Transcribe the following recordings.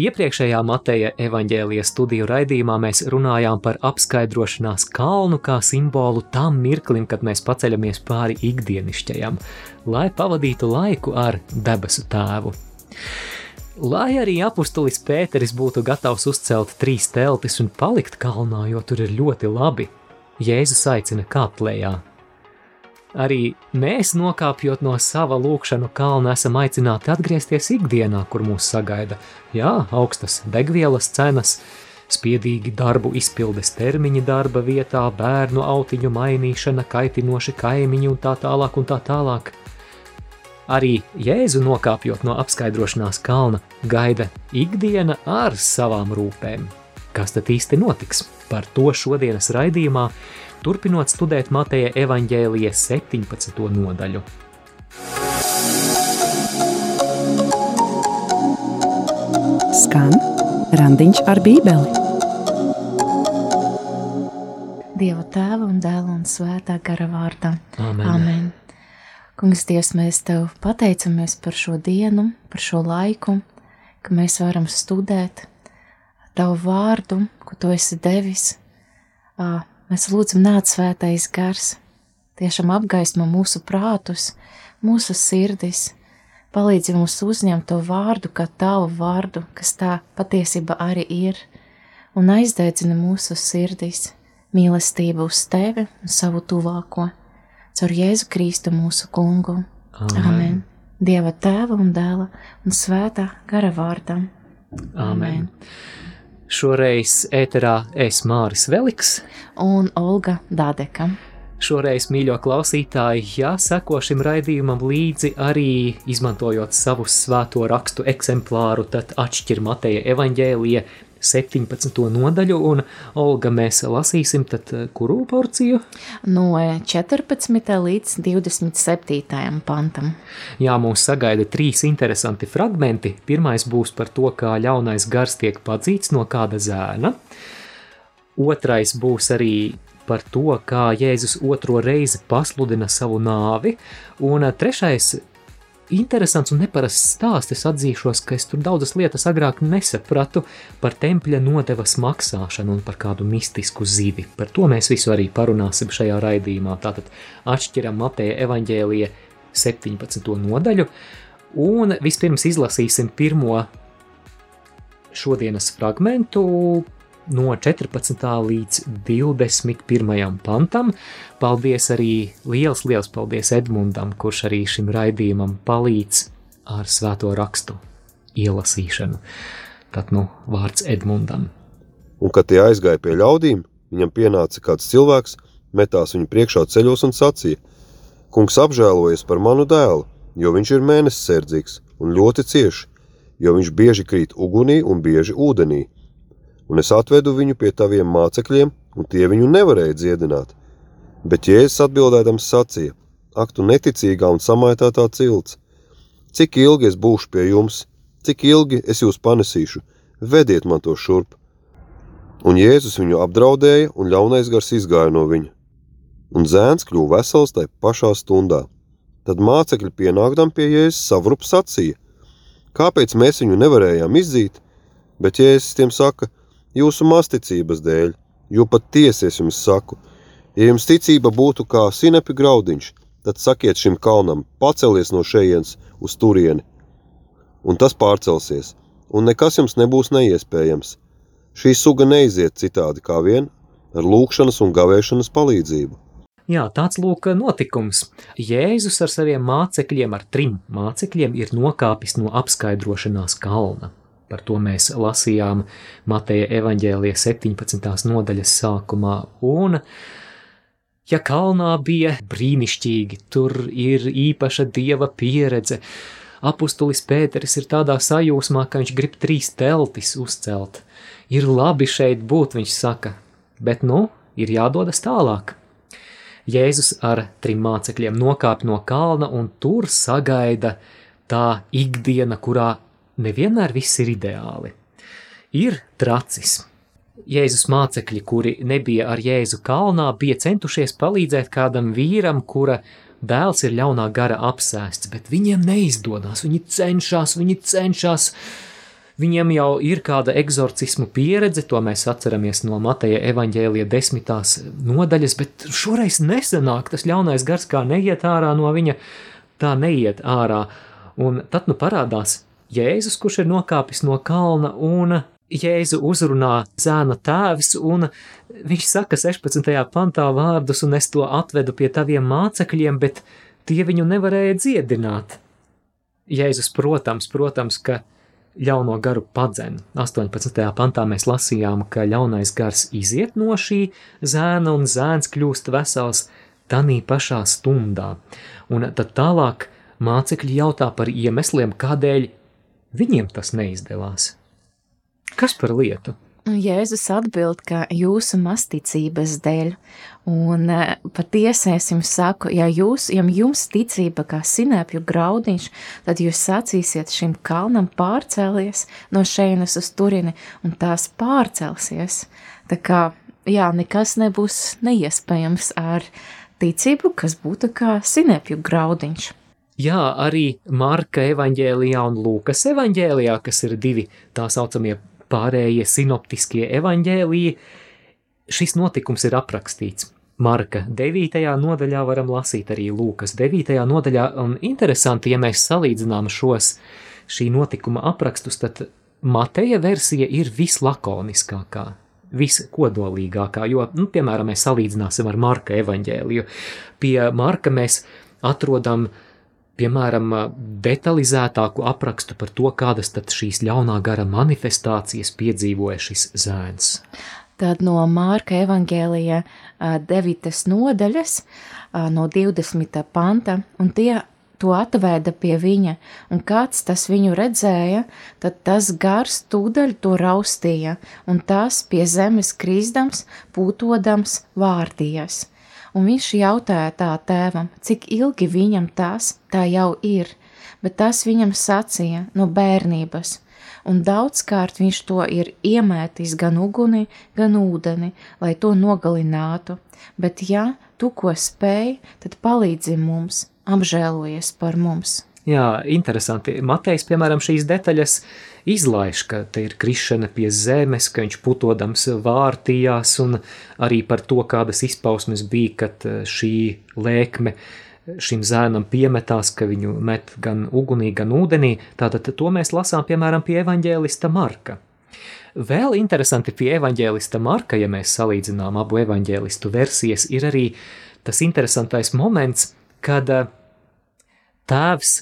Iepriekšējā Mateja evaņģēlijas studiju raidījumā mēs runājām par apskaidrošanās kalnu kā simbolu tam mirklim, kad mēs paceļamies pāri ikdienišķajam, lai pavadītu laiku ar debesu tēvu. Lai arī apustulis Pēteris būtu gatavs uzcelt trīs teltis un palikt kalnā, jo tur ir ļoti labi, Jēzus aicina kāpt lejā, Arī mēs, nokāpjot no sava lūkšanu kalna, esam aicināti atgriezties ikdienā, kur mūs sagaida. Jā, augstas degvielas cenas, spiedīgi darbu izpildes termiņi darba vietā, bērnu autiņu mainīšana, kaitinoši kaimiņi un tā tālāk un tā tālāk. Arī Jēzu nokāpjot no apskaidrošanās kalna, gaida ikdiena ar savām rūpēm. Kas tad īsti notiks? Par to šodienas raidījumā turpinot studēt Mateja evaņģēlijas 17. nodaļu. Skan randiņš ar bībeli. Dieva tēva un dēla un svētā gara vārdā. Amen. Amen. Kungs, Dievs, mēs Tev pateicamies par šo dienu, par šo laiku, ka mēs varam studēt Tavu vārdu, ko Tu esi devis Mēs lūdzam, nāc svētais gars, tiešām apgaismo mūsu prātus, mūsu sirdis, palīdzi mums uzņemt to vārdu kā tavu vārdu, kas tā patiesība arī ir, un aizdedzina mūsu sirdis mīlestību uz tevi un savu tuvāko, caur Jēzu Kristu mūsu kungu. Amen. Amen. Dieva tēva un dēla un svētā gara vārdā. Amen. Amen. Šoreiz ēterā es Māris Veliks un Olga Dādeka. Šoreiz, mīļo klausītāji, ja seko šim raidījumam līdzi arī izmantojot savu svēto rakstu eksemplāru, tad atšķir Mateja evaņģēlija 17. nodaļu, un Olga, mēs lasīsim tad eh, kuru porciju? No 14. līdz 27. pantam. Jā, mūs sagaida trīs interesanti fragmenti. Pirmais būs par to, kā ļaunais gars tiek padzīts no kāda zēna. Otrais būs arī par to, kā Jēzus otro reizi pasludina savu nāvi, un trešais interesants un neparasts stāsts. Es atzīšos, ka es tur daudzas lietas agrāk nesapratu par tempļa nodevas maksāšanu un par kādu mistisku zivi. Par to mēs visu arī parunāsim šajā raidījumā. Tātad atšķiram Mateja evaņģēlija 17. nodaļu, un vispirms izlasīsim pirmo šodienas fragmentu no 14. līdz 21. pantam. Paldies arī liels, liels paldies Edmundam, kurš arī šim raidījumam palīdz ar svēto rakstu ielasīšanu. Tad nu vārds Edmundam. Un kad tie aizgāja pie ļaudīm, viņam pienāca kāds cilvēks, metās viņu priekšā ceļos un sacīja: Kungs apžēlojies par manu dēlu, jo viņš ir mēnesis sērdzīgs un ļoti cieši, jo viņš bieži krīt ugunī un bieži ūdenī un es atvedu viņu pie taviem mācekļiem, un tie viņu nevarēja dziedināt. Bet Jēzus atbildēdams sacīja: Ak, tu neticīgā un samaitātā cilts! Cik ilgi es būšu pie jums, cik ilgi es jūs panesīšu, vediet man to šurp! Un Jēzus viņu apdraudēja, un ļaunais gars izgāja no viņa. Un zēns kļuva vesels tajā pašā stundā. Tad mācekļi pienākdam pie Jēzus savrup sacīja: Kāpēc mēs viņu nevarējām izzīt? Bet Jēzus tiem saka: jūsu masticības dēļ, jo pat tiesies jums saku, ja jums ticība būtu kā sinepi graudiņš, tad sakiet šim kalnam, pacelies no šejienes uz turieni, un tas pārcelsies, un nekas jums nebūs neiespējams. Šī suga neiziet citādi kā vien ar lūkšanas un gavēšanas palīdzību. Jā, tāds lūk notikums. Jēzus ar saviem mācekļiem, ar trim mācekļiem, ir nokāpis no apskaidrošanās kalna. Par to mēs lasījām Mateja evaņģēlija 17. nodaļas sākumā. Un, ja kalnā bija brīnišķīgi, tur ir īpaša dieva pieredze, apustulis Pēteris ir tādā sajūsmā, ka viņš grib trīs teltis uzcelt. Ir labi šeit būt, viņš saka, bet nu, ir jādodas tālāk. Jēzus ar trim mācekļiem nokāp no kalna un tur sagaida tā ikdiena, kurā nevienmēr viss ir ideāli. Ir tracis. Jēzus mācekļi, kuri nebija ar Jēzu kalnā, bija centušies palīdzēt kādam vīram, kura dēls ir ļaunā gara apsēsts, bet viņiem neizdodas. Viņi cenšas, viņi cenšas, Viņiem jau ir kāda eksorcismu pieredze, to mēs atceramies no Mateja evaņģēlija desmitās nodaļas, bet šoreiz nesanāk tas ļaunais gars, kā neiet ārā no viņa, tā neiet ārā. Un tad nu parādās Jēzus, kurš ir nokāpis no kalna, un Jēzu uzrunā zēna tēvs, un viņš saka 16. pantā vārdus, un es to atvedu pie taviem mācekļiem, bet tie viņu nevarēja dziedināt. Jēzus, protams, protams, ka ļauno garu padzen. 18. pantā mēs lasījām, ka ļaunais gars iziet no šī zēna, un zēns kļūst vesels tanī pašā stundā. Un tad tālāk mācekļi jautā par iemesliem, kādēļ Viņiem tas neizdevās. Kas par lietu? Jēzus atbild, ka jūsu masticības dēļ, un e, patiesi es jums saku, ja, jūs, ja jums ticība kā sinēpju graudiņš, tad jūs sacīsiet šim kalnam pārcēlies no šejienes uz turini, un tās pārcelsies. Tā kā, jā, nekas nebūs neiespējams ar ticību, kas būtu kā sinēpju graudiņš. Jā, arī Marka evanģēlijā un Lūkas evanģēlijā, kas ir divi tā saucamie pārējie sinoptiskie evanģēliji, šis notikums ir aprakstīts. Marka 9. nodaļā varam lasīt arī Lūkas 9. nodaļā, un interesanti, ja mēs salīdzinām šos šī notikuma aprakstus, tad Mateja versija ir vislakoniskākā, viskodolīgākā, jo, nu, piemēram, mēs salīdzināsim ar Marka evaņģēliju. Pie Marka mēs atrodam uh, piemēram, detalizētāku aprakstu par to, kādas tad šīs ļaunā gara manifestācijas piedzīvoja šis zēns. Tad no Mārka evangēlija 9. nodaļas, no 20. panta, un tie to atvēda pie viņa, un kāds tas viņu redzēja, tad tas gars tūdaļ to raustīja, un tas pie zemes krīzdams, pūtodams vārdījās un viņš jautāja tā tēvam, cik ilgi viņam tas tā jau ir, bet tas viņam sacīja no bērnības, un daudzkārt viņš to ir iemētis gan uguni, gan ūdeni, lai to nogalinātu, bet ja tu ko spēj, tad palīdzi mums, apžēlojies par mums. Jā, interesanti. Matejs, piemēram, šīs detaļas izlaiž, ka te ir krišana pie zemes, ka viņš putodams vārtījās, un arī par to, kādas izpausmes bija, kad eh, šī lēkme šim zēnam piemetās, ka viņu met gan ugunī, gan ūdenī. Tātad to mēs lasām, piemēram, pie evaņģēlista Marka. Vēl interesanti pie evaņģēlista Marka, ja mēs salīdzinām abu evaņģēlistu versijas, ir arī tas interesantais moments, kad eh, tēvs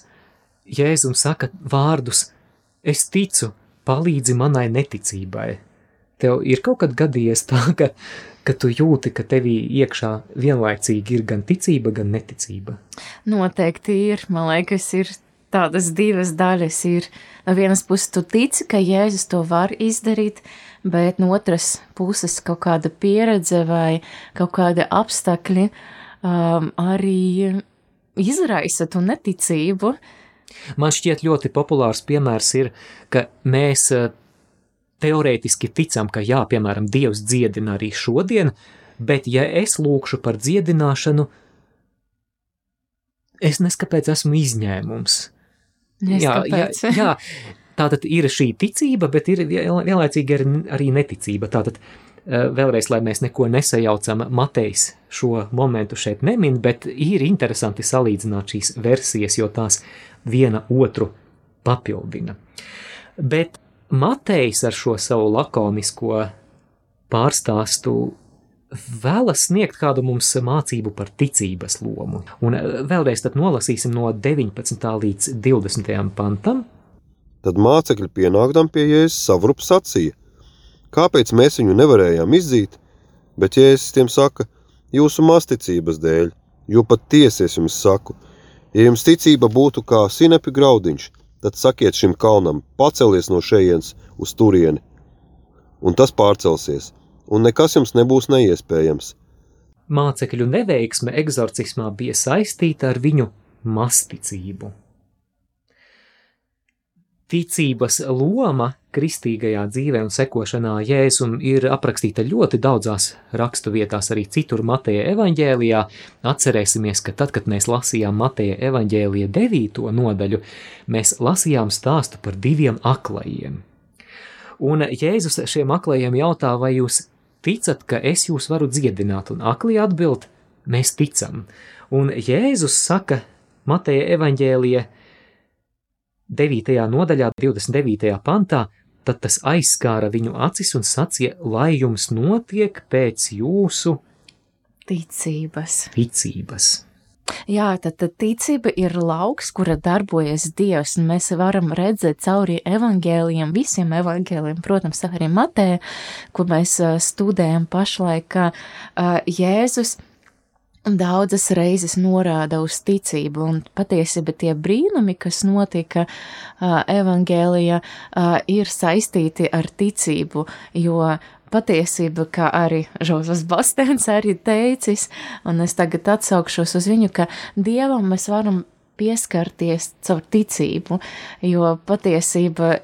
Jēzum saka vārdus: Es ticu, palīdzi manai neticībai. Tev ir kaut kad gadījies tā, ka, ka tu jūti, ka tevī iekšā vienlaicīgi ir gan ticība, gan neticība. Noteikti ir. Man liekas, ir tādas divas daļas. Ir no vienas puses, tu tici, ka Jēzus to var izdarīt, bet no otras puses, kaut kāda pieredze vai kaut kāda apstākļi um, arī izraisa tu neticību. Uh, Man šķiet ļoti populārs piemērs ir, ka mēs eh, teorētiski ticam, ka jā, piemēram, Dievs dziedina arī šodien, bet ja es lūkšu par dziedināšanu, es neskapēc esmu izņēmums. Jā, jā, jā, tātad ir šī ticība, bet ir vienlaicīgi arī neticība. Tātad Eh, vēlreiz, lai mēs neko nesajaucam, Matejs šo momentu šeit nemin, bet ir interesanti salīdzināt šīs versijas, jo tās viena otru papildina. Bet Matejs ar šo savu lakonisko pārstāstu vēlas sniegt kādu mums mācību par ticības lomu. Un eh, vēlreiz nolasīsim no 19. līdz 20. pantam. Tad mācekļi pienākdam pie jēzus savrup sacīja – Kāpēc mēs viņu nevarējām izzīt? Bet Jēzus tiem saka, jūsu masticības dēļ, jo pat tiesies jums saku, ja jums ticība būtu kā sinepi graudiņš, tad sakiet šim kalnam, pacelies no šejienes uz turieni, un tas pārcelsies, un nekas jums nebūs neiespējams. Mācekļu neveiksme egzorcismā bija saistīta ar viņu masticību. Ticības loma kristīgajā dzīvē un sekošanā Jēzum ir aprakstīta ļoti daudzās rakstu vietās, arī citur Mateja evaņģēlijā. Atcerēsimies, ka tad, kad mēs lasījām Mateja evaņģēlija devīto nodaļu, mēs lasījām stāstu par diviem aklajiem. Un Jēzus šiem aklajiem jautā, vai jūs ticat, ka es jūs varu dziedināt, un aklie atbild, mēs ticam. Un Jēzus saka Mateja evaņģēlija 9. nodaļā, 29. pantā, tad tas aizskāra viņu acis un sacīja, lai jums notiek pēc jūsu ticības. ticības. Jā, tad, tad ticība ir lauks, kura darbojas Dievs, un mēs varam redzēt cauri evaņģēliem, visiem evaņģēliem, protams, arī Matē, kur mēs studējam pašlaik, ka uh, Jēzus daudzas reizes norāda uz ticību, un patiesībā tie brīnumi, kas notika uh, evaņģēlijā, uh, ir saistīti ar ticību, jo patiesība, kā arī Žozefs Bastēns arī teicis, un es tagad atsaukšos uz viņu, ka Dievam mēs varam pieskarties caur ticību, jo patiesība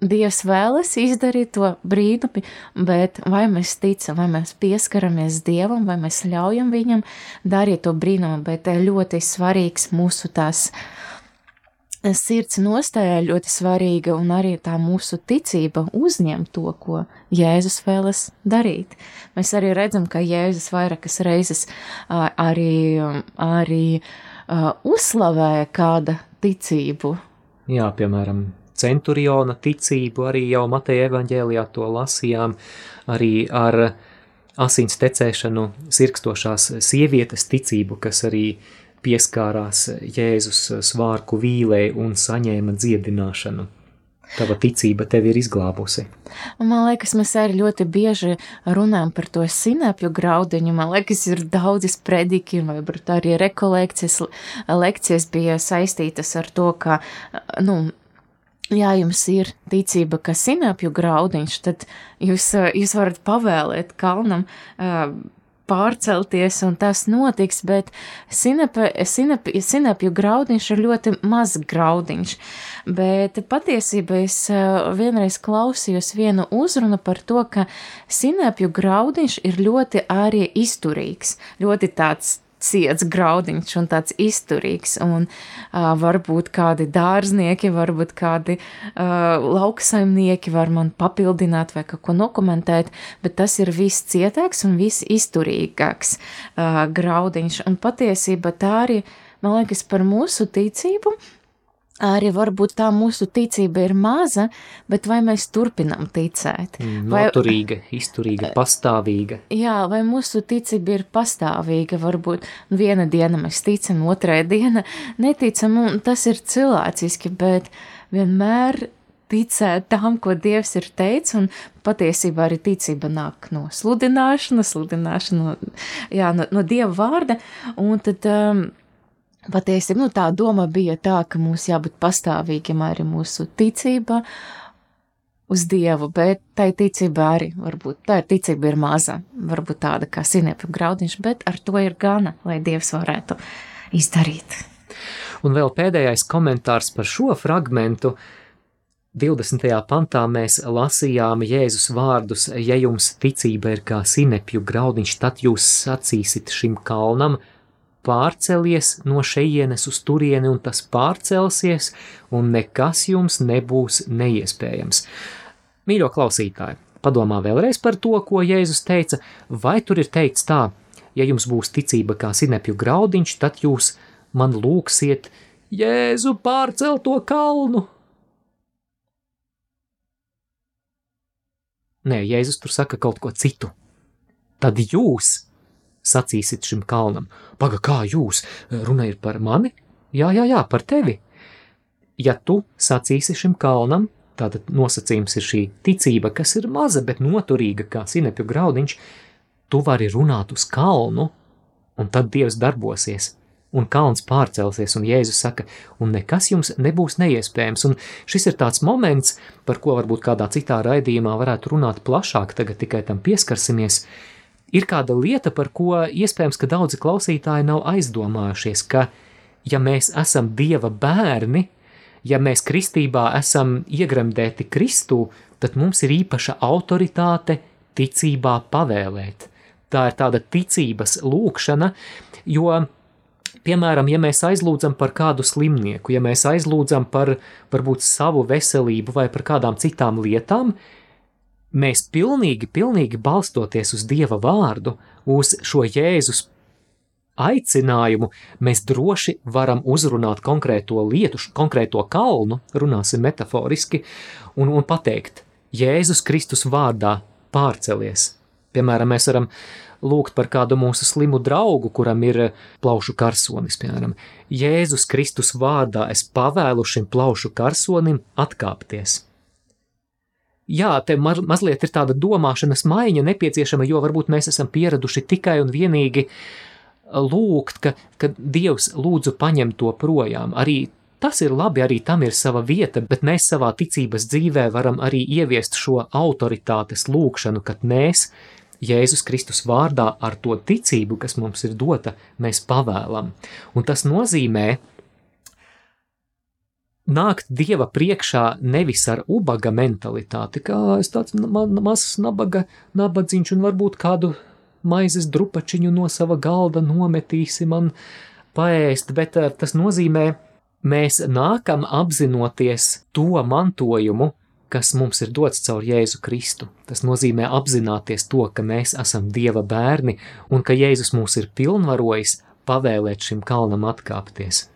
Dievs vēlas izdarīt to brīnumi, bet vai mēs ticam, vai mēs pieskaramies Dievam, vai mēs ļaujam Viņam darīt to brīnumu, bet ļoti svarīgs mūsu tās uh, sirds nostājā ļoti svarīga un arī tā mūsu ticība uzņem to, ko Jēzus vēlas darīt. Mēs arī redzam, ka Jēzus vairākas reizes arī, arī uzslavē kāda ticību. Jā, piemēram, centuriona ticību, arī jau Mateja evaņģēlijā to lasījām, arī ar asins tecēšanu sirkstošās sievietes ticību, kas arī pieskārās Jēzus svārku vīlē un saņēma dziedināšanu. Tava ticība tevi ir izglābusi. Man liekas, mēs arī ļoti bieži runājam par to sinepju graudiņu. Man liekas, ir daudzas prediki, vai arī rekolekcijas, lekcijas bija saistītas ar to, ka, nu, ja jums ir ticība, ka sinepju graudiņš, tad jūs, jūs varat pavēlēt kalnam pārcelties, un tas notiks, bet sinepa, sinepa, sinepju graudiņš ir ļoti maz graudiņš. Bet patiesībā es eh, vienreiz klausījos vienu uzrunu par to, ka sinepju graudiņš ir ļoti arī izturīgs, ļoti tāds ciets graudiņš un tāds izturīgs, un uh, varbūt kādi dārznieki, varbūt kādi uh, lauksaimnieki var man papildināt vai kaut ko nokomentēt, bet tas ir viss cietāks un viss izturīgāks uh, graudiņš, un patiesība tā arī, man liekas, par mūsu ticību, arī varbūt tā mūsu ticība ir maza, bet vai mēs turpinām ticēt? Mm, noturīga, vai, izturīga, pastāvīga. Jā, vai mūsu ticība ir pastāvīga, varbūt viena diena mēs ticam, otrā diena neticam, un tas ir cilvēciski, bet vienmēr ticēt tam, ko Dievs ir teicis, un patiesībā arī ticība nāk no sludināšanas, sludināšana no, jā, no, no Dieva vārda, un tad um, patiesībā nu, tā doma bija tā, ka mums jābūt pastāvīgiem arī mūsu ticība uz Dievu, bet tai ticība arī, varbūt tā ir ticība ir maza, varbūt tāda kā sinepju graudiņš, bet ar to ir gana, lai Dievs varētu izdarīt. Un vēl pēdējais komentārs par šo fragmentu. 20. pantā mēs lasījām Jēzus vārdus: Ja jums ticība ir kā sinepju graudiņš, tad jūs sacīsiet šim kalnam, pārcelies no šejienes uz turieni, un tas pārcelsies, un nekas jums nebūs neiespējams. Mīļo klausītāji, padomā vēlreiz par to, ko Jēzus teica, vai tur ir teikts tā, ja jums būs ticība kā sinepju graudiņš, tad jūs man lūksiet, Jēzu pārcel to kalnu. Nē, Jēzus tur saka kaut ko citu. Tad jūs sacīsit šim kalnam. Paga, kā jūs? Runa ir par mani? Jā, jā, jā, par tevi. Ja tu sacīsi šim kalnam, tātad nosacījums ir šī ticība, kas ir maza, bet noturīga kā sinepju graudiņš, tu vari runāt uz kalnu, un tad Dievs darbosies, un kalns pārcelsies, un Jēzus saka, un nekas jums nebūs neiespējams, un šis ir tāds moments, par ko varbūt kādā citā raidījumā varētu runāt plašāk, tagad tikai tam pieskarsimies, uh, ir kāda lieta, par ko iespējams, ka daudzi klausītāji nav aizdomājušies, ka ja mēs esam Dieva bērni, ja mēs kristībā esam iegremdēti Kristū, tad mums ir īpaša autoritāte ticībā pavēlēt. Tā ir tāda ticības lūkšana, jo, piemēram, ja mēs aizlūdzam par kādu slimnieku, ja mēs aizlūdzam par varbūt savu veselību vai par kādām citām lietām, mēs pilnīgi, pilnīgi balstoties uz Dieva vārdu, uz šo Jēzus aicinājumu, mēs droši varam uzrunāt konkrēto lietu, konkrēto kalnu, runāsim metaforiski, un, un pateikt, Jēzus Kristus vārdā pārcelies. Piemēram, mēs varam lūgt par kādu mūsu slimu draugu, kuram ir plaušu karsonis, piemēram. Jēzus Kristus vārdā es pavēlu šim plaušu karsonim atkāpties. Jā, te ma mazliet ir tāda domāšanas maiņa nepieciešama, jo varbūt mēs esam pieraduši tikai un vienīgi lūgt, ka, ka Dievs lūdzu paņem to projām. Arī tas ir labi, arī tam ir sava vieta, bet mēs savā ticības dzīvē varam arī ieviest šo autoritātes lūgšanu, kad mēs Jēzus Kristus vārdā ar to ticību, kas mums ir dota, mēs pavēlam. Un tas nozīmē, nākt Dieva priekšā nevis ar ubaga mentalitāti, kā es tāds ma mazs nabaga, nabadzīņš un varbūt kādu maizes drupačiņu no sava galda nometīsi man paēst, bet eh, tas nozīmē, mēs nākam apzinoties to mantojumu, kas mums ir dots caur Jēzu Kristu. Tas nozīmē apzināties to, ka mēs esam Dieva bērni un ka Jēzus mūs ir pilnvarojis pavēlēt šim kalnam atkāpties.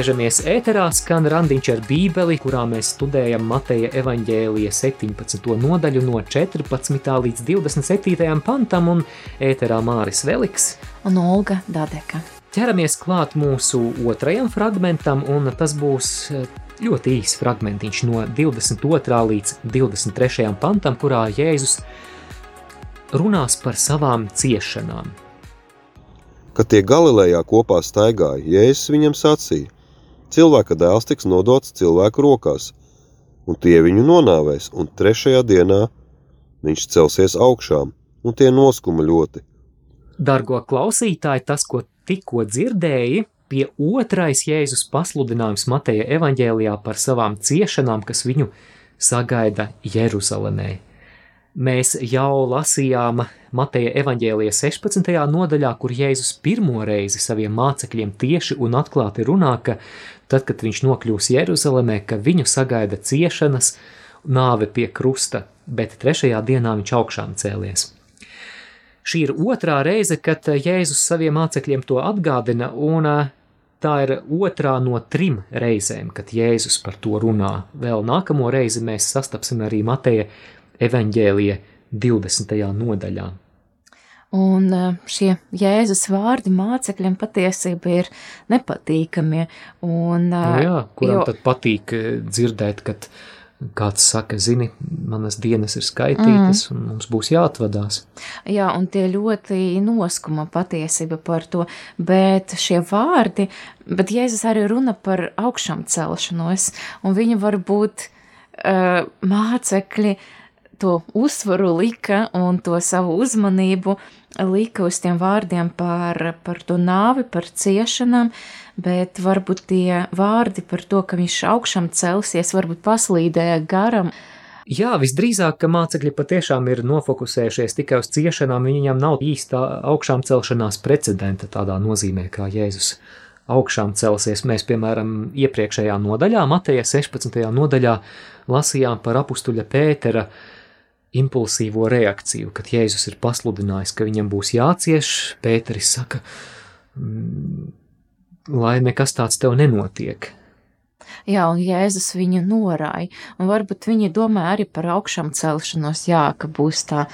Atgriežamies ēterā, skan randiņš ar bībeli, kurā mēs studējam Mateja evaņģēlija 17. nodaļu no 14. līdz 27. pantam un ēterā Māris Veliks un Olga Dadeka. Ķeramies klāt mūsu otrajam fragmentam, un tas būs eh, ļoti īs fragmentiņš no 22. līdz 23. pantam, kurā Jēzus runās par savām ciešanām. Kad tie Galilejā kopā staigāja, Jēzus viņam sacīja: cilvēka dēls tiks nodots cilvēku rokās, un tie viņu nonāvēs, un trešajā dienā viņš celsies augšām, un tie noskuma ļoti. Dargo klausītāji, tas, ko tikko dzirdēji, pie otrais Jēzus pasludinājums Mateja evaņģēlijā par savām ciešanām, kas viņu sagaida Jeruzalemē. Mēs jau lasījām Mateja evaņģēlija 16. nodaļā, kur Jēzus pirmo reizi saviem mācekļiem tieši un atklāti runā, ka tad, kad viņš nokļūs Jeruzalemē, ka viņu sagaida ciešanas, nāve pie krusta, bet trešajā dienā viņš augšām cēlies. Šī ir otrā reize, kad Jēzus saviem mācekļiem to atgādina, un tā ir otrā no trim reizēm, kad Jēzus par to runā. Vēl nākamo reizi mēs sastapsim arī Mateja evaņģēlija 20. nodaļā. Un e, šie Jēzus vārdi mācekļiem patiesībā ir nepatīkami. Un, e, nu jā, kuram jo, tad patīk e, dzirdēt, kad kāds saka, zini, manas dienas ir skaitītas mm. un mums būs jāatvadās. Jā, un tie ļoti noskuma patiesība par to, bet šie vārdi, bet Jēzus arī runa par augšām celšanos, un viņi var būt uh, mācekļi, uh, to uzsvaru lika un to savu uzmanību lika uz tiem vārdiem par, par to nāvi, par ciešanām, bet varbūt tie vārdi par to, ka viņš augšām celsies, varbūt paslīdēja garam. Jā, visdrīzāk, ka mācekļi patiešām ir nofokusējušies tikai uz ciešanām, viņiem nav īstā augšām celšanās precedenta tādā nozīmē, kā Jēzus augšām celsies. Mēs, piemēram, iepriekšējā nodaļā, Mateja 16. nodaļā, lasījām par apustuļa Pētera uh, impulsīvo reakciju, kad Jēzus ir pasludinājis, ka viņam būs jācieš, Pēteris saka, mm, lai nekas tāds tev nenotiek. Jā, un Jēzus viņu norāja, un varbūt viņi domā arī par augšām celšanos, jā, ka būs tā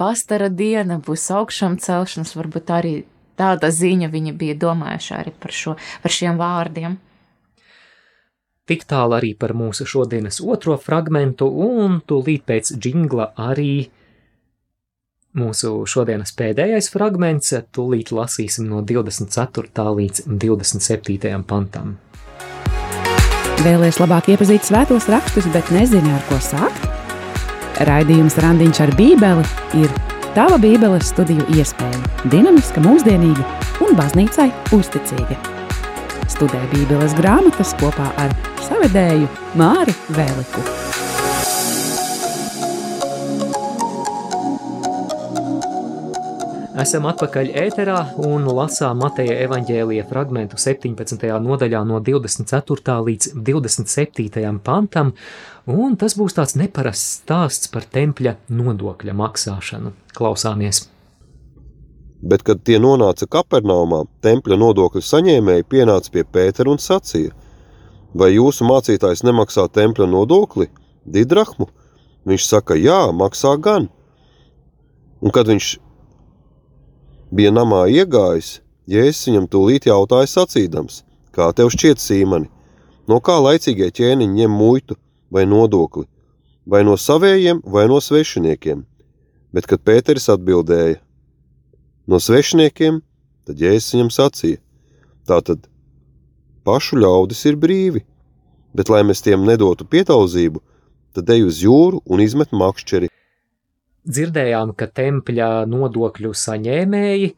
pastara diena, būs augšām celšanas, varbūt arī tāda ziņa viņi bija domājuši arī par, šo, par šiem vārdiem. Tik tālu arī par mūsu šodienas otro fragmentu, un tūlīt pēc džingla arī mūsu šodienas pēdējais fragments, tūlīt lasīsim no 24. līdz 27. pantam. Vēlēs labāk iepazīt svētos rakstus, bet nezini, ar ko sākt? Raidījums Randiņš ar Bībeli ir tava Bībeles studiju iespēja, dinamiska, mūsdienīga un baznīcai uzticīga. Studē Bībeles grāmatas kopā ar savedēju Māri Vēliku. Esam atpakaļ ēterā un lasām Mateja evaņģēlija fragmentu 17. nodaļā no 24. līdz 27. pantam, un tas būs tāds neparasts stāsts par tempļa nodokļa maksāšanu. Klausāmies! Bet, kad tie nonāca Kapernaumā, tempļa nodokļu saņēmēji pienāca pie Pētera un sacīja: Vai jūsu mācītājs nemaksā tempļa nodokli, didrahmu? Viņš saka, jā, maksā gan. Un kad viņš bija namā iegājis, Jēzus viņam tūlīt jautāja sacīdams, kā tev šķiet sīmani, no kā laicīgie ķēniņi ņem muitu vai nodokli, vai no savējiem vai no svešiniekiem. Bet, kad Pēteris atbildēja, no svešiniekiem, tad Jēzus viņam sacīja, tātad pašu ļaudis ir brīvi, bet lai mēs tiem nedotu pietalzību, tad ej uz jūru un izmet makšķeri, dzirdējām, ka tempļa nodokļu saņēmēji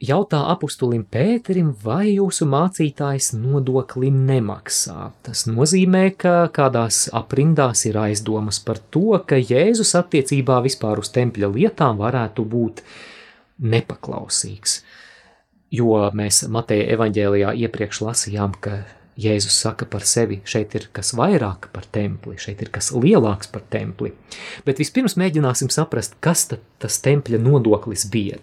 jautā apustulim Pēterim, vai jūsu mācītājs nodokli nemaksā. Tas nozīmē, ka kādās aprindās ir aizdomas par to, ka Jēzus attiecībā vispār uz tempļa lietām varētu būt nepaklausīgs. Jo mēs Mateja evaņģēlijā iepriekš lasījām, ka Jēzus saka par sevi, šeit ir kas vairāk par templi, šeit ir kas lielāks par templi. Bet vispirms mēģināsim saprast, kas tad tas tempļa nodoklis bija.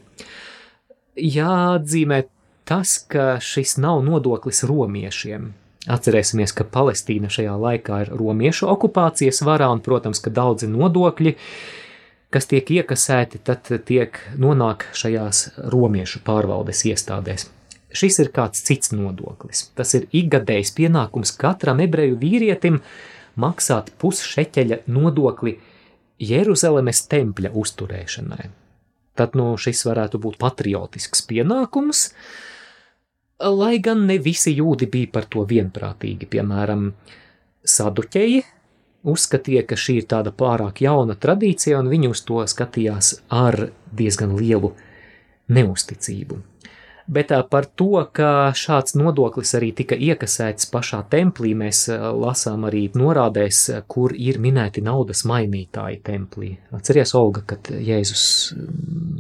Jāatzīmē tas, ka šis nav nodoklis romiešiem. Atcerēsimies, ka Palestīna šajā laikā ir romiešu okupācijas varā, un, protams, ka daudzi nodokļi, kas tiek iekasēti, tad tiek nonāk šajās romiešu pārvaldes iestādēs. Šis ir kāds cits nodoklis. Tas ir ikgadējs pienākums katram ebreju vīrietim maksāt pusšeķeļa nodokli Jeruzalemes tempļa uzturēšanai. Tad nu, šis varētu būt patriotisks pienākums, lai gan ne visi jūdi bija par to vienprātīgi. Piemēram, saduķeji uzskatīja, ka šī ir tāda pārāk jauna tradīcija, un viņi uz to skatījās ar diezgan lielu neusticību bet par to, ka šāds nodoklis arī tika iekasēts pašā templī, mēs lasām arī norādēs, kur ir minēti naudas mainītāji templī. Atceries, Olga, kad Jēzus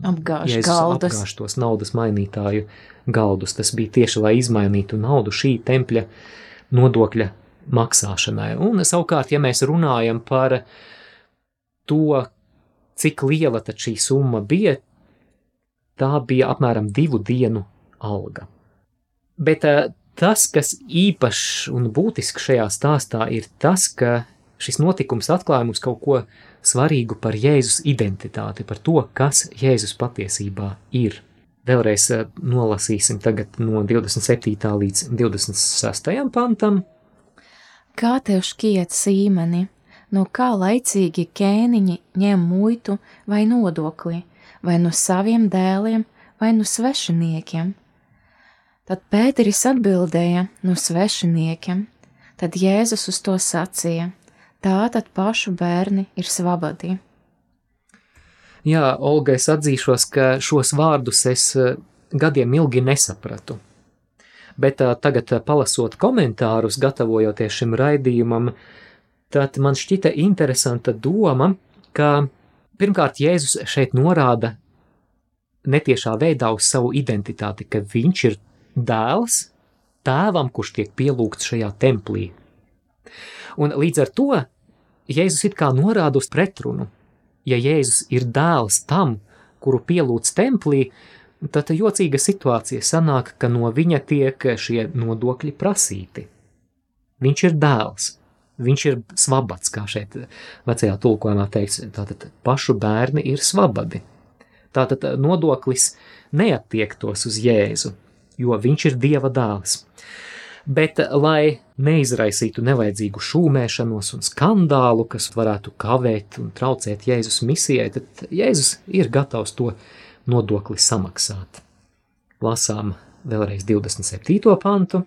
apgāž, Jēzus galdus. apgāž tos naudas mainītāju galdus. Tas bija tieši, lai izmainītu naudu šī tempļa nodokļa maksāšanai. Un savukārt, ja mēs runājam par to, cik liela tad šī summa bija, tā bija apmēram divu dienu alga. Bet uh, tas, kas īpašs un būtisks šajā stāstā, ir tas, ka šis notikums atklāja mums kaut ko svarīgu par Jēzus identitāti, par to, kas Jēzus patiesībā ir. Vēlreiz uh, nolasīsim tagad no 27. līdz 26. pantam. Kā tev šķiet, Sīmeni, no kā laicīgi ķēniņi ņem muitu vai nodokli, vai no saviem dēliem, vai no svešiniekiem? Tad Pēteris atbildēja no svešiniekiem, tad Jēzus uz to sacīja: Tā tad pašu bērni ir svabadi. Jā, Olga, es atzīšos, ka šos vārdus es eh, gadiem ilgi nesapratu. Bet uh, tagad, palasot komentārus, gatavojoties šim raidījumam, tad man šķita interesanta doma, ka pirmkārt Jēzus šeit norāda netiešā veidā uz savu identitāti, ka viņš ir dēls tēvam, kurš tiek pielūgts šajā templī. Un līdz ar to Jēzus it kā norāda uz pretrunu. Ja Jēzus ir dēls tam, kuru pielūdz templī, tad jocīga situācija sanāk, ka no viņa tiek šie nodokļi prasīti. Viņš ir dēls, viņš ir svabats, kā šeit vecajā tulkojumā teikts, tātad pašu bērni ir svabadi. Tātad nodoklis neattiektos uz Jēzu, jo viņš ir Dieva dēls. Bet, lai neizraisītu nevajadzīgu šūmēšanos un skandālu, kas varētu kavēt un traucēt Jēzus misijai, tad Jēzus ir gatavs to nodokli samaksāt. Lasām vēlreiz 27. pantu.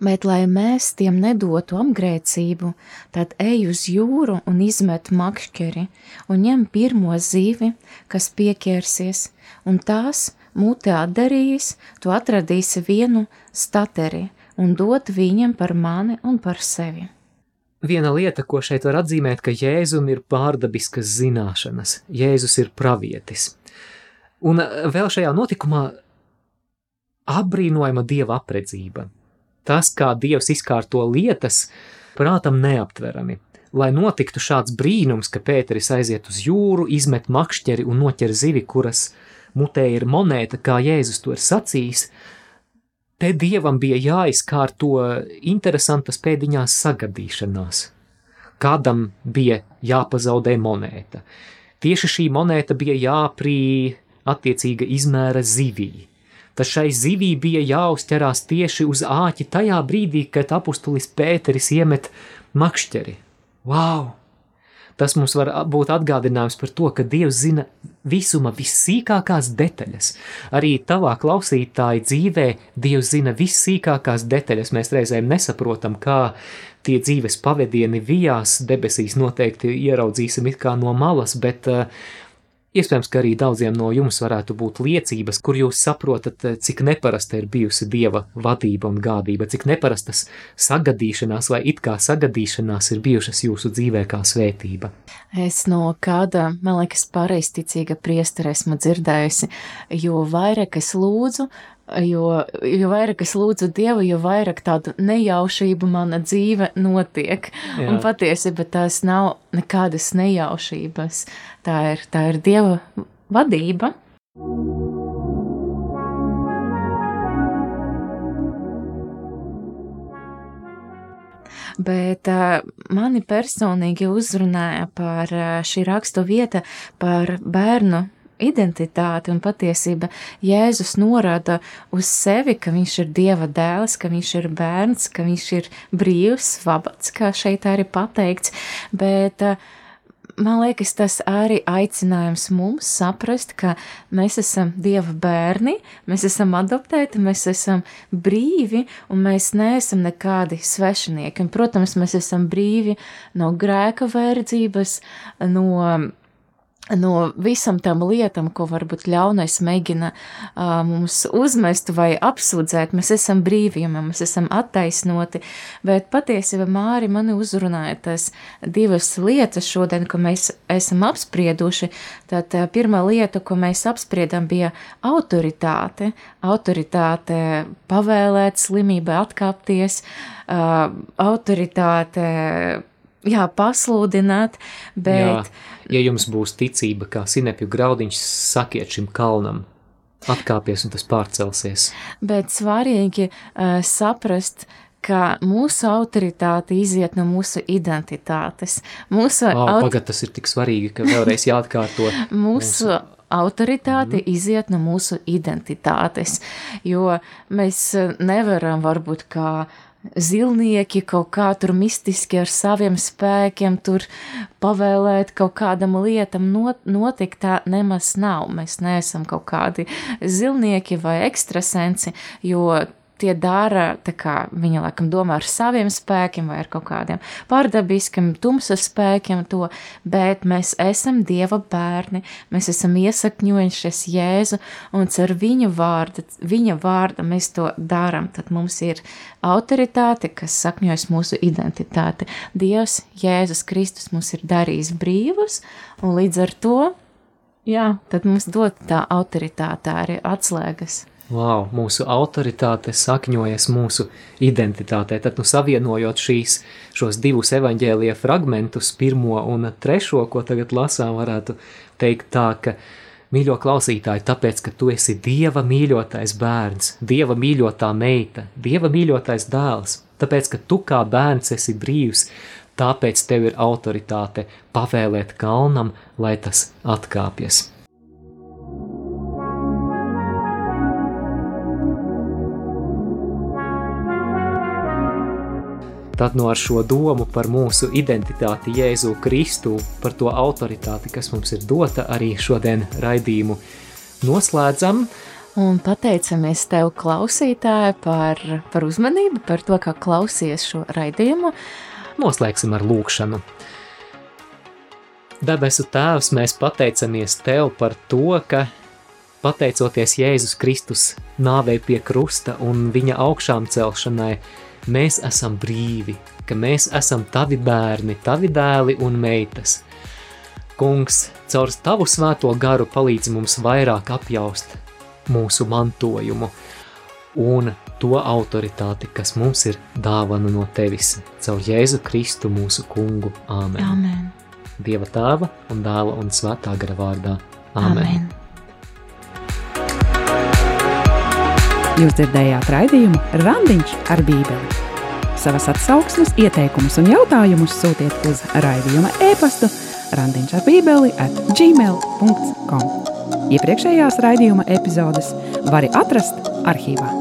Bet, lai mēs tiem nedotu apgrēcību, tad ej uz jūru un izmet makšķeri, un ņem pirmo zīvi, kas pieķersies, un tās mutē atdarījis, tu atradīsi vienu stateri un dot viņam par mani un par sevi. Viena lieta, ko šeit var atzīmēt, ka Jēzum ir pārdabiskas zināšanas, Jēzus ir pravietis. Un vēl šajā notikumā apbrīnojama dieva apredzība tas, kā Dievs izkārto lietas, prātam neaptverami. Lai notiktu šāds brīnums, ka Pēteris aiziet uz jūru, izmet makšķeri un noķer zivi, kuras mutē ir monēta, kā Jēzus to ir sacījis, te Dievam bija jāizkārto interesantas pēdiņās sagadīšanās. Kādam bija jāpazaudē monēta. Tieši šī monēta bija jāprī attiecīga izmēra zivī tad šai zivī bija jāuzķerās tieši uz āķi tajā brīdī, kad apustulis Pēteris iemet makšķeri. Wow! Tas mums var būt atgādinājums par to, ka Dievs zina visuma vissīkākās detaļas. Arī tavā klausītāja dzīvē Dievs zina vissīkākās detaļas. Mēs reizēm nesaprotam, kā tie dzīves pavadieni vijās debesīs noteikti ieraudzīsim it kā no malas, bet uh, Iespējams, ka arī daudziem no jums varētu būt liecības, kur jūs saprotat, eh, cik neparasta ir bijusi dieva vadība un gādība, cik neparastas sagadīšanās vai it kā sagadīšanās ir bijušas jūsu dzīvē kā svētība. Es no kāda, man liekas, pareizticīga priestera esmu dzirdējusi, jo vairāk es lūdzu, jo, jo vairāk es lūdzu Dievu, jo vairāk tādu nejaušību mana dzīve notiek. Jā. Un patiesībā tās nav nekādas nejaušības. Tā ir, tā ir Dieva vadība. bet uh, mani personīgi uzrunāja par uh, šī rakstu vieta par bērnu identitāti un patiesība Jēzus norāda uz sevi, ka viņš ir Dieva dēls, ka viņš ir bērns, ka viņš ir brīvs, vabats, kā šeit arī pateikts, bet uh, man liekas, tas arī aicinājums mums saprast, ka mēs esam Dieva bērni, mēs esam adoptēti, mēs esam brīvi un mēs neesam nekādi svešinieki. Un, protams, mēs esam brīvi no grēka verdzības, no no visam tam lietam, ko varbūt ļaunais mēģina uh, mums uzmest vai apsūdzēt, mēs esam brīvi, jo mēs esam attaisnoti, bet patiesībā Māri mani uzrunāja tas divas lietas šodien, ko mēs esam apsprieduši, tad uh, pirmā lieta, ko mēs apspriedam, bija autoritāte, autoritāte pavēlēt slimībai atkāpties, uh, autoritāte jā, pasludināt, bet. Jā, ja jums būs ticība, kā sinepju graudiņš, sakiet šim kalnam, atkāpies un tas pārcelsies. Bet svarīgi uh, saprast, ka mūsu autoritāte iziet no mūsu identitātes. Mūsu oh, aut... Pagad, tas ir tik svarīgi, ka vēlreiz jāatkārto. mūsu, mūsu autoritāte mm. iziet no mūsu identitātes, jo mēs nevaram varbūt kā zilnieki kaut kā tur mistiski ar saviem spēkiem tur pavēlēt kaut kādam lietam not, notikt, tā nemaz nav. Mēs neesam kaut kādi zilnieki vai ekstrasensi, jo tie dara, kā viņa laikam domā ar saviem spēkiem vai ar kaut kādiem pārdabiskiem, tumsas spēkiem to, bet mēs esam Dieva bērni, mēs esam iesakņojušies Jēzu un ar viņa vārdu, viņa vārda mēs to darām, tad mums ir autoritāte, kas sakņojas mūsu identitāte. Dievs, Jēzus Kristus mums ir darījis brīvus un līdz ar to, jā, tad mums dot tā autoritāte arī atslēgas. Wow, mūsu autoritāte sakņojas mūsu identitātē. Tad, nu, savienojot šīs, šos divus evaņģēlīja fragmentus, pirmo un trešo, ko tagad lasām, varētu teikt tā, ka, mīļo klausītāji, tāpēc, ka tu esi Dieva mīļotais bērns, Dieva mīļotā meita, Dieva mīļotais dēls, tāpēc, ka tu kā bērns esi brīvs, tāpēc tev ir autoritāte pavēlēt kalnam, lai tas atkāpjas. Tad no ar šo domu par mūsu identitāti Jēzu Kristu, par to autoritāti, kas mums ir dota, arī šodien raidījumu noslēdzam. Un pateicamies tev, klausītāji, par, par uzmanību, par to, kā klausies šo raidījumu. Noslēgsim ar lūkšanu. Debesu Tēvs, mēs pateicamies Tev par to, ka pateicoties Jēzus Kristus nāvei pie krusta un viņa augšām celšanai, mēs esam brīvi, ka mēs esam Tavi bērni, Tavi dēli un meitas. Kungs, caur Tavu svēto garu palīdz mums vairāk apjaust mūsu mantojumu un to autoritāti, kas mums ir dāvana no Tevis, caur Jēzu Kristu mūsu kungu. Āmen! Amen. Dieva tēva un dēla un svētā gara vārdā. Āmen! Amen. Jūs dzirdējāt raidījumu Randiņš ar Bībeli. Savas atsauksmes, ieteikumus un jautājumus sūtiet uz raidījuma e-pastu Randiņš ar Bībeli at gmail.com. Iepriekšējās raidījuma epizodes var atrast arhīvā.